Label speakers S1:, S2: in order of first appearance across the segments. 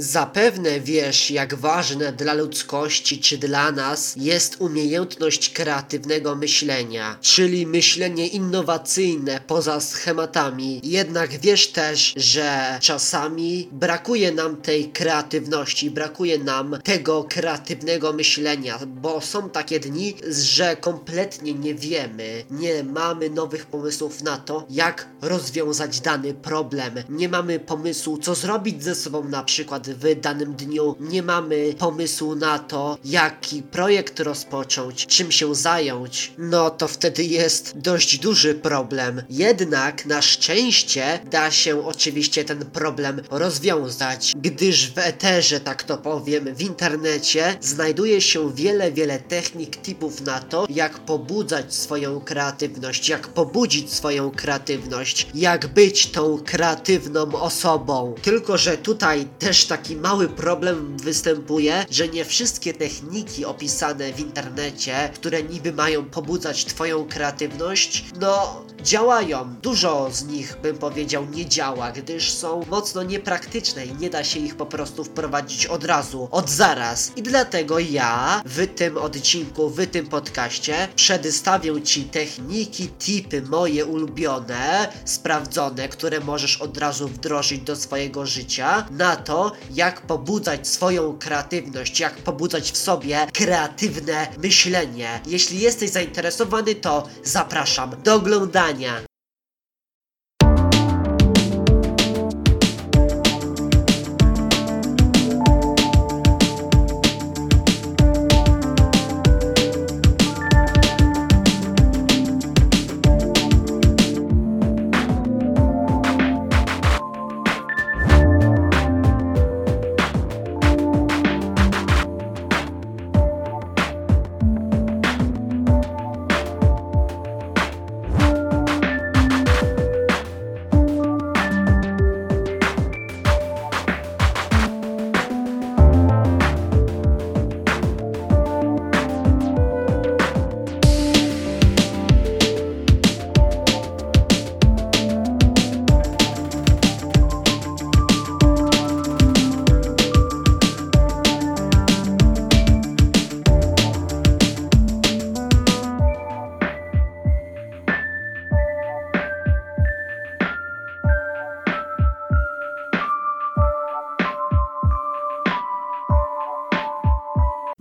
S1: Zapewne wiesz, jak ważne dla ludzkości czy dla nas jest umiejętność kreatywnego myślenia, czyli myślenie innowacyjne poza schematami. Jednak wiesz też, że czasami brakuje nam tej kreatywności, brakuje nam tego kreatywnego myślenia, bo są takie dni, że kompletnie nie wiemy, nie mamy nowych pomysłów na to, jak rozwiązać dany problem. Nie mamy pomysłu, co zrobić ze sobą na przykład w danym dniu. Nie mamy pomysłu na to, jaki projekt rozpocząć, czym się zająć. No to wtedy jest dość duży problem. Jednak na szczęście da się oczywiście ten problem rozwiązać, gdyż w eterze, tak to powiem, w internecie znajduje się wiele, wiele technik, typów na to, jak pobudzać swoją kreatywność, jak pobudzić swoją kreatywność, jak być tą kreatywną osobą. Tylko, że tutaj też taki mały problem występuje, że nie wszystkie techniki opisane w internecie, które niby mają pobudzać twoją kreatywność, no działają. Dużo z nich, bym powiedział, nie działa, gdyż są mocno niepraktyczne i nie da się ich po prostu wprowadzić od razu, od zaraz. I dlatego ja w tym odcinku, w tym podcaście przedstawię Ci techniki, tipy moje ulubione, sprawdzone, które możesz od razu wdrożyć do swojego życia, na to, jak pobudzać swoją kreatywność, jak pobudzać w sobie kreatywne myślenie. Jeśli jesteś zainteresowany, to zapraszam do oglądania.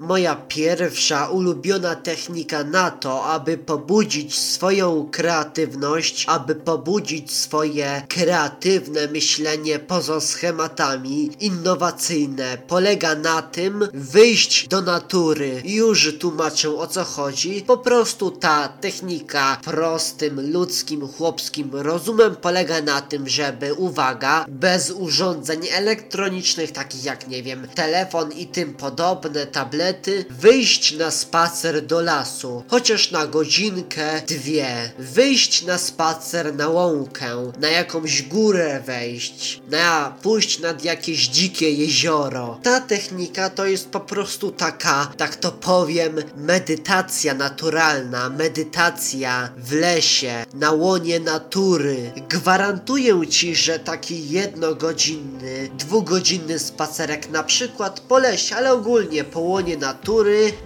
S1: Moja pierwsza ulubiona technika na to, aby pobudzić swoją kreatywność, aby pobudzić swoje kreatywne myślenie poza schematami, innowacyjne, polega na tym wyjść do natury. Już tłumaczę o co chodzi. Po prostu ta technika prostym, ludzkim, chłopskim rozumem polega na tym, żeby, uwaga, bez urządzeń elektronicznych, takich jak, nie wiem, telefon i tym podobne, tablety, wyjść na spacer do lasu, chociaż na godzinkę, dwie, wyjść na spacer na łąkę, na jakąś górę wejść, na pójść nad jakieś dzikie jezioro. Ta technika to jest po prostu taka, tak to powiem, medytacja naturalna, medytacja w lesie, na łonie natury. Gwarantuję ci, że taki jednogodzinny, dwugodzinny spacerek na przykład po lesie, ale ogólnie po łonie natury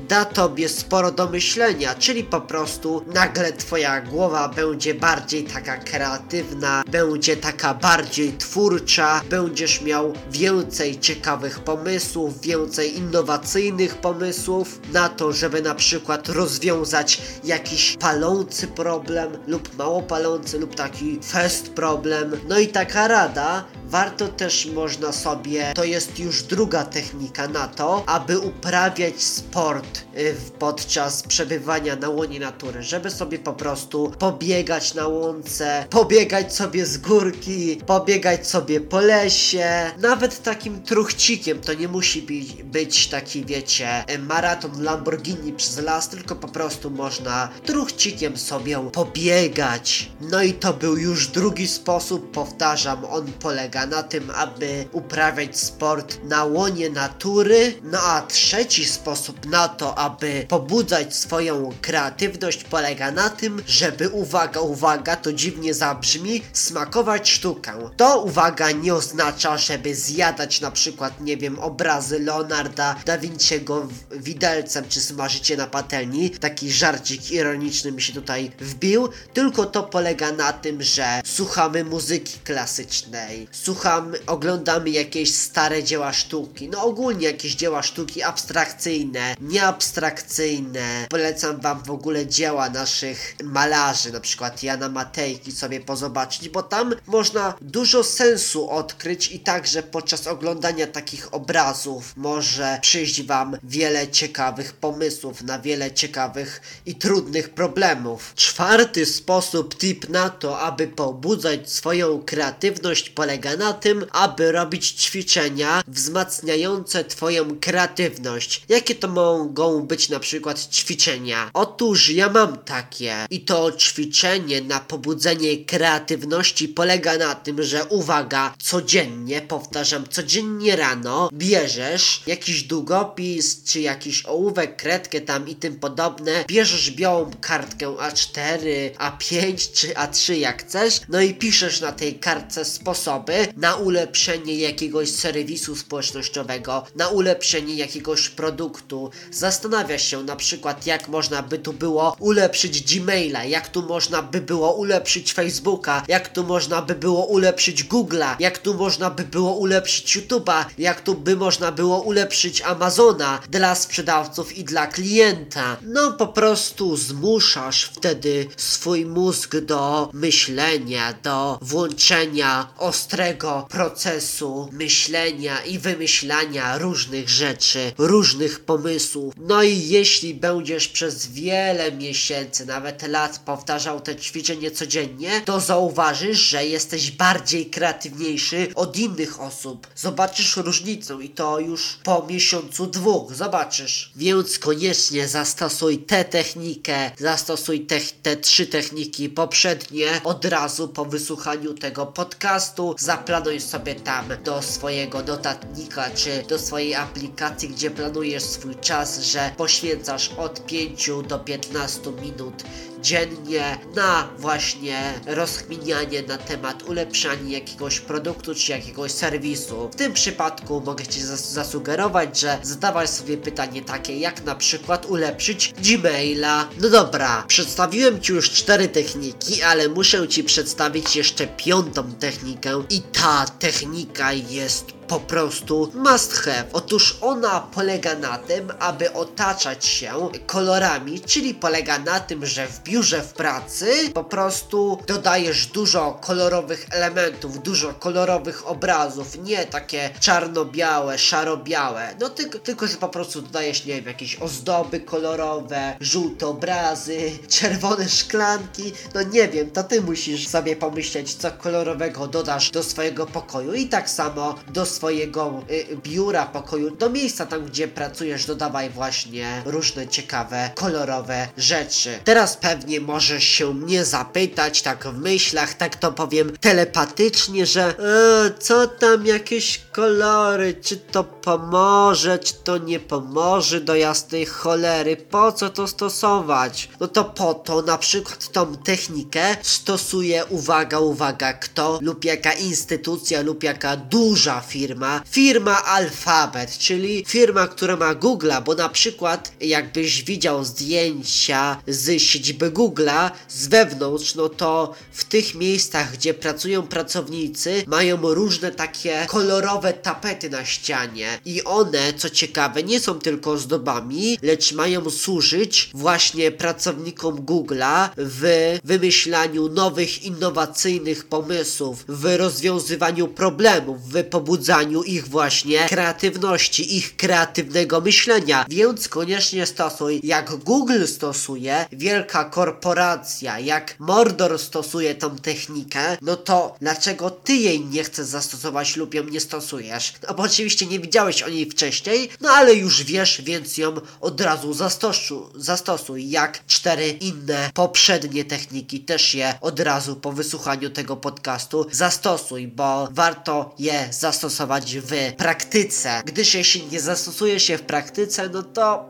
S1: da tobie sporo do myślenia, czyli po prostu nagle twoja głowa będzie bardziej taka kreatywna, będzie taka bardziej twórcza, będziesz miał więcej ciekawych pomysłów, więcej innowacyjnych pomysłów na to, żeby na przykład rozwiązać jakiś palący problem lub mało palący lub taki fest problem. No i taka rada, warto też można sobie, to jest już druga technika na to, aby uprawiać sport y, podczas przebywania na łonie natury, żeby sobie po prostu pobiegać na łące, pobiegać sobie z górki, pobiegać sobie po lesie, nawet takim truchcikiem, to nie musi być, być taki, wiecie, maraton Lamborghini przez las, tylko po prostu można truchcikiem sobie pobiegać. No i to był już drugi sposób, powtarzam, on polega na tym, aby uprawiać sport na łonie natury. No a trzeci sposób na to, aby pobudzać swoją kreatywność polega na tym, żeby uwaga, uwaga, to dziwnie zabrzmi, smakować sztukę. To uwaga nie oznacza, żeby zjadać na przykład, nie wiem, obrazy Leonarda da Vinciego widelcem czy smażycie na patelni. Taki żarcik ironiczny mi się tutaj wbił, tylko to polega na tym, że słuchamy muzyki klasycznej, słuchamy, oglądamy jakieś stare dzieła sztuki, no ogólnie jakieś dzieła sztuki abstrakcyjne, nieabstrakcyjne. Polecam wam w ogóle dzieła naszych malarzy, na przykład Jana Matejki sobie pozobaczyć, bo tam można dużo sensu odkryć i także podczas oglądania takich obrazów może przyjść wam wiele ciekawych pomysłów na wiele ciekawych i trudnych problemów. Czwarty sposób, tip na to, aby pobudzać swoją kreatywność polega na tym, aby robić ćwiczenia wzmacniające twoją kreatywność. Jakie to mogą być na przykład ćwiczenia? Otóż ja mam takie i to ćwiczenie na pobudzenie kreatywności polega na tym, że uwaga, codziennie, powtarzam, codziennie rano bierzesz jakiś długopis czy jakiś ołówek, kredkę tam i tym podobne, bierzesz białą kartkę A4, A5 czy A3 jak chcesz, no i piszesz na tej kartce sposoby na ulepszenie jakiegoś serwisu społecznościowego, na ulepszenie jakiegoś produktu. Zastanawiasz się na przykład jak można by tu było ulepszyć Gmaila, jak tu można by było ulepszyć Facebooka, jak tu można by było ulepszyć Google'a, jak tu można by było ulepszyć YouTube'a, jak tu by można było ulepszyć Amazona dla sprzedawców i dla klienta. No po prostu zmuszasz wtedy swój mózg do myślenia, do włączenia ostrego procesu myślenia i wymyślania różnych rzeczy, różnych pomysłów. No i jeśli będziesz przez wiele miesięcy, nawet lat powtarzał te ćwiczenie codziennie, to zauważysz, że jesteś bardziej kreatywniejszy od innych osób. Zobaczysz różnicę i to już po miesiącu dwóch, zobaczysz. Więc koniecznie zastosuj tę technikę, zastosuj te, te trzy techniki poprzednie od razu po wysłuchaniu tego podcastu. Zaplanuj sobie tam do swojego notatnika czy do swojej aplikacji, gdzie planujesz swój czas, że poświęcasz od 5 do 15 minut dziennie na właśnie rozkminianie na temat ulepszania jakiegoś produktu czy jakiegoś serwisu. W tym przypadku mogę Ci zas zasugerować, że zadawać sobie pytanie takie jak na przykład ulepszyć Gmaila. No dobra, przedstawiłem Ci już cztery techniki, ale muszę Ci przedstawić jeszcze piątą technikę i ta technika jest po prostu must have. Otóż ona polega na tym, aby otaczać się kolorami, czyli polega na tym, że w biurze w pracy po prostu dodajesz dużo kolorowych elementów, dużo kolorowych obrazów, nie takie czarno-białe, szaro-białe, no tylko, tylko, że po prostu dodajesz, nie wiem, jakieś ozdoby kolorowe, żółte obrazy, czerwone szklanki, no nie wiem, to ty musisz sobie pomyśleć, co kolorowego dodasz do swojego pokoju. I tak samo do swojego y, biura, pokoju, do miejsca tam, gdzie pracujesz, dodawaj właśnie różne ciekawe, kolorowe rzeczy. Teraz pewnie możesz się mnie zapytać, tak w myślach, tak to powiem telepatycznie, że e, co tam jakieś kolory, czy to pomoże, czy to nie pomoże do jasnej cholery, po co to stosować? No to po to na przykład tą technikę stosuje, uwaga, uwaga, kto lub jaka instytucja lub jaka duża firma, firma Alphabet, czyli firma, która ma Google'a, bo na przykład jakbyś widział zdjęcia z siedziby Google'a z wewnątrz, no to w tych miejscach, gdzie pracują pracownicy, mają różne takie kolorowe tapety na ścianie i one, co ciekawe, nie są tylko ozdobami, lecz mają służyć właśnie pracownikom Google'a w wymyślaniu nowych, innowacyjnych pomysłów, w rozwiązywaniu problemów, w pobudzaniu ich właśnie kreatywności, ich kreatywnego myślenia. Więc koniecznie stosuj, jak Google stosuje, wielka korporacja, jak Mordor stosuje tą technikę, no to dlaczego ty jej nie chcesz zastosować lub ją nie stosujesz? No bo oczywiście nie widziałeś o niej wcześniej, no ale już wiesz, więc ją od razu zastosu, zastosuj, jak cztery inne poprzednie techniki, też je od razu po wysłuchaniu tego podcastu zastosuj, bo warto je zastosować w praktyce, gdyż jeśli nie zastosujesz je w praktyce, no to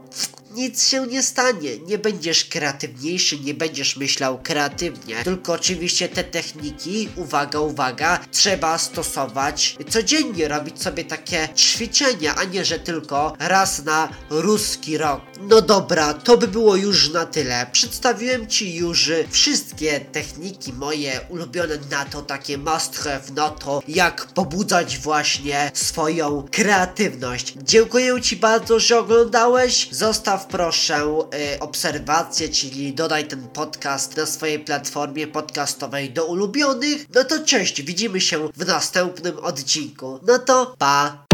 S1: nic się nie stanie. Nie będziesz kreatywniejszy, nie będziesz myślał kreatywnie. Tylko oczywiście te techniki, uwaga, uwaga, trzeba stosować codziennie, robić sobie takie ćwiczenia, a nie, że tylko raz na ruski rok. No dobra, to by było już na tyle. Przedstawiłem Ci już wszystkie techniki moje ulubione na to, takie must have na to, jak pobudzać właśnie swoją kreatywność. Dziękuję Ci bardzo, że oglądałeś. Proszę y, obserwację, czyli dodaj ten podcast na swojej platformie podcastowej do ulubionych. No to cześć, widzimy się w następnym odcinku. No to pa!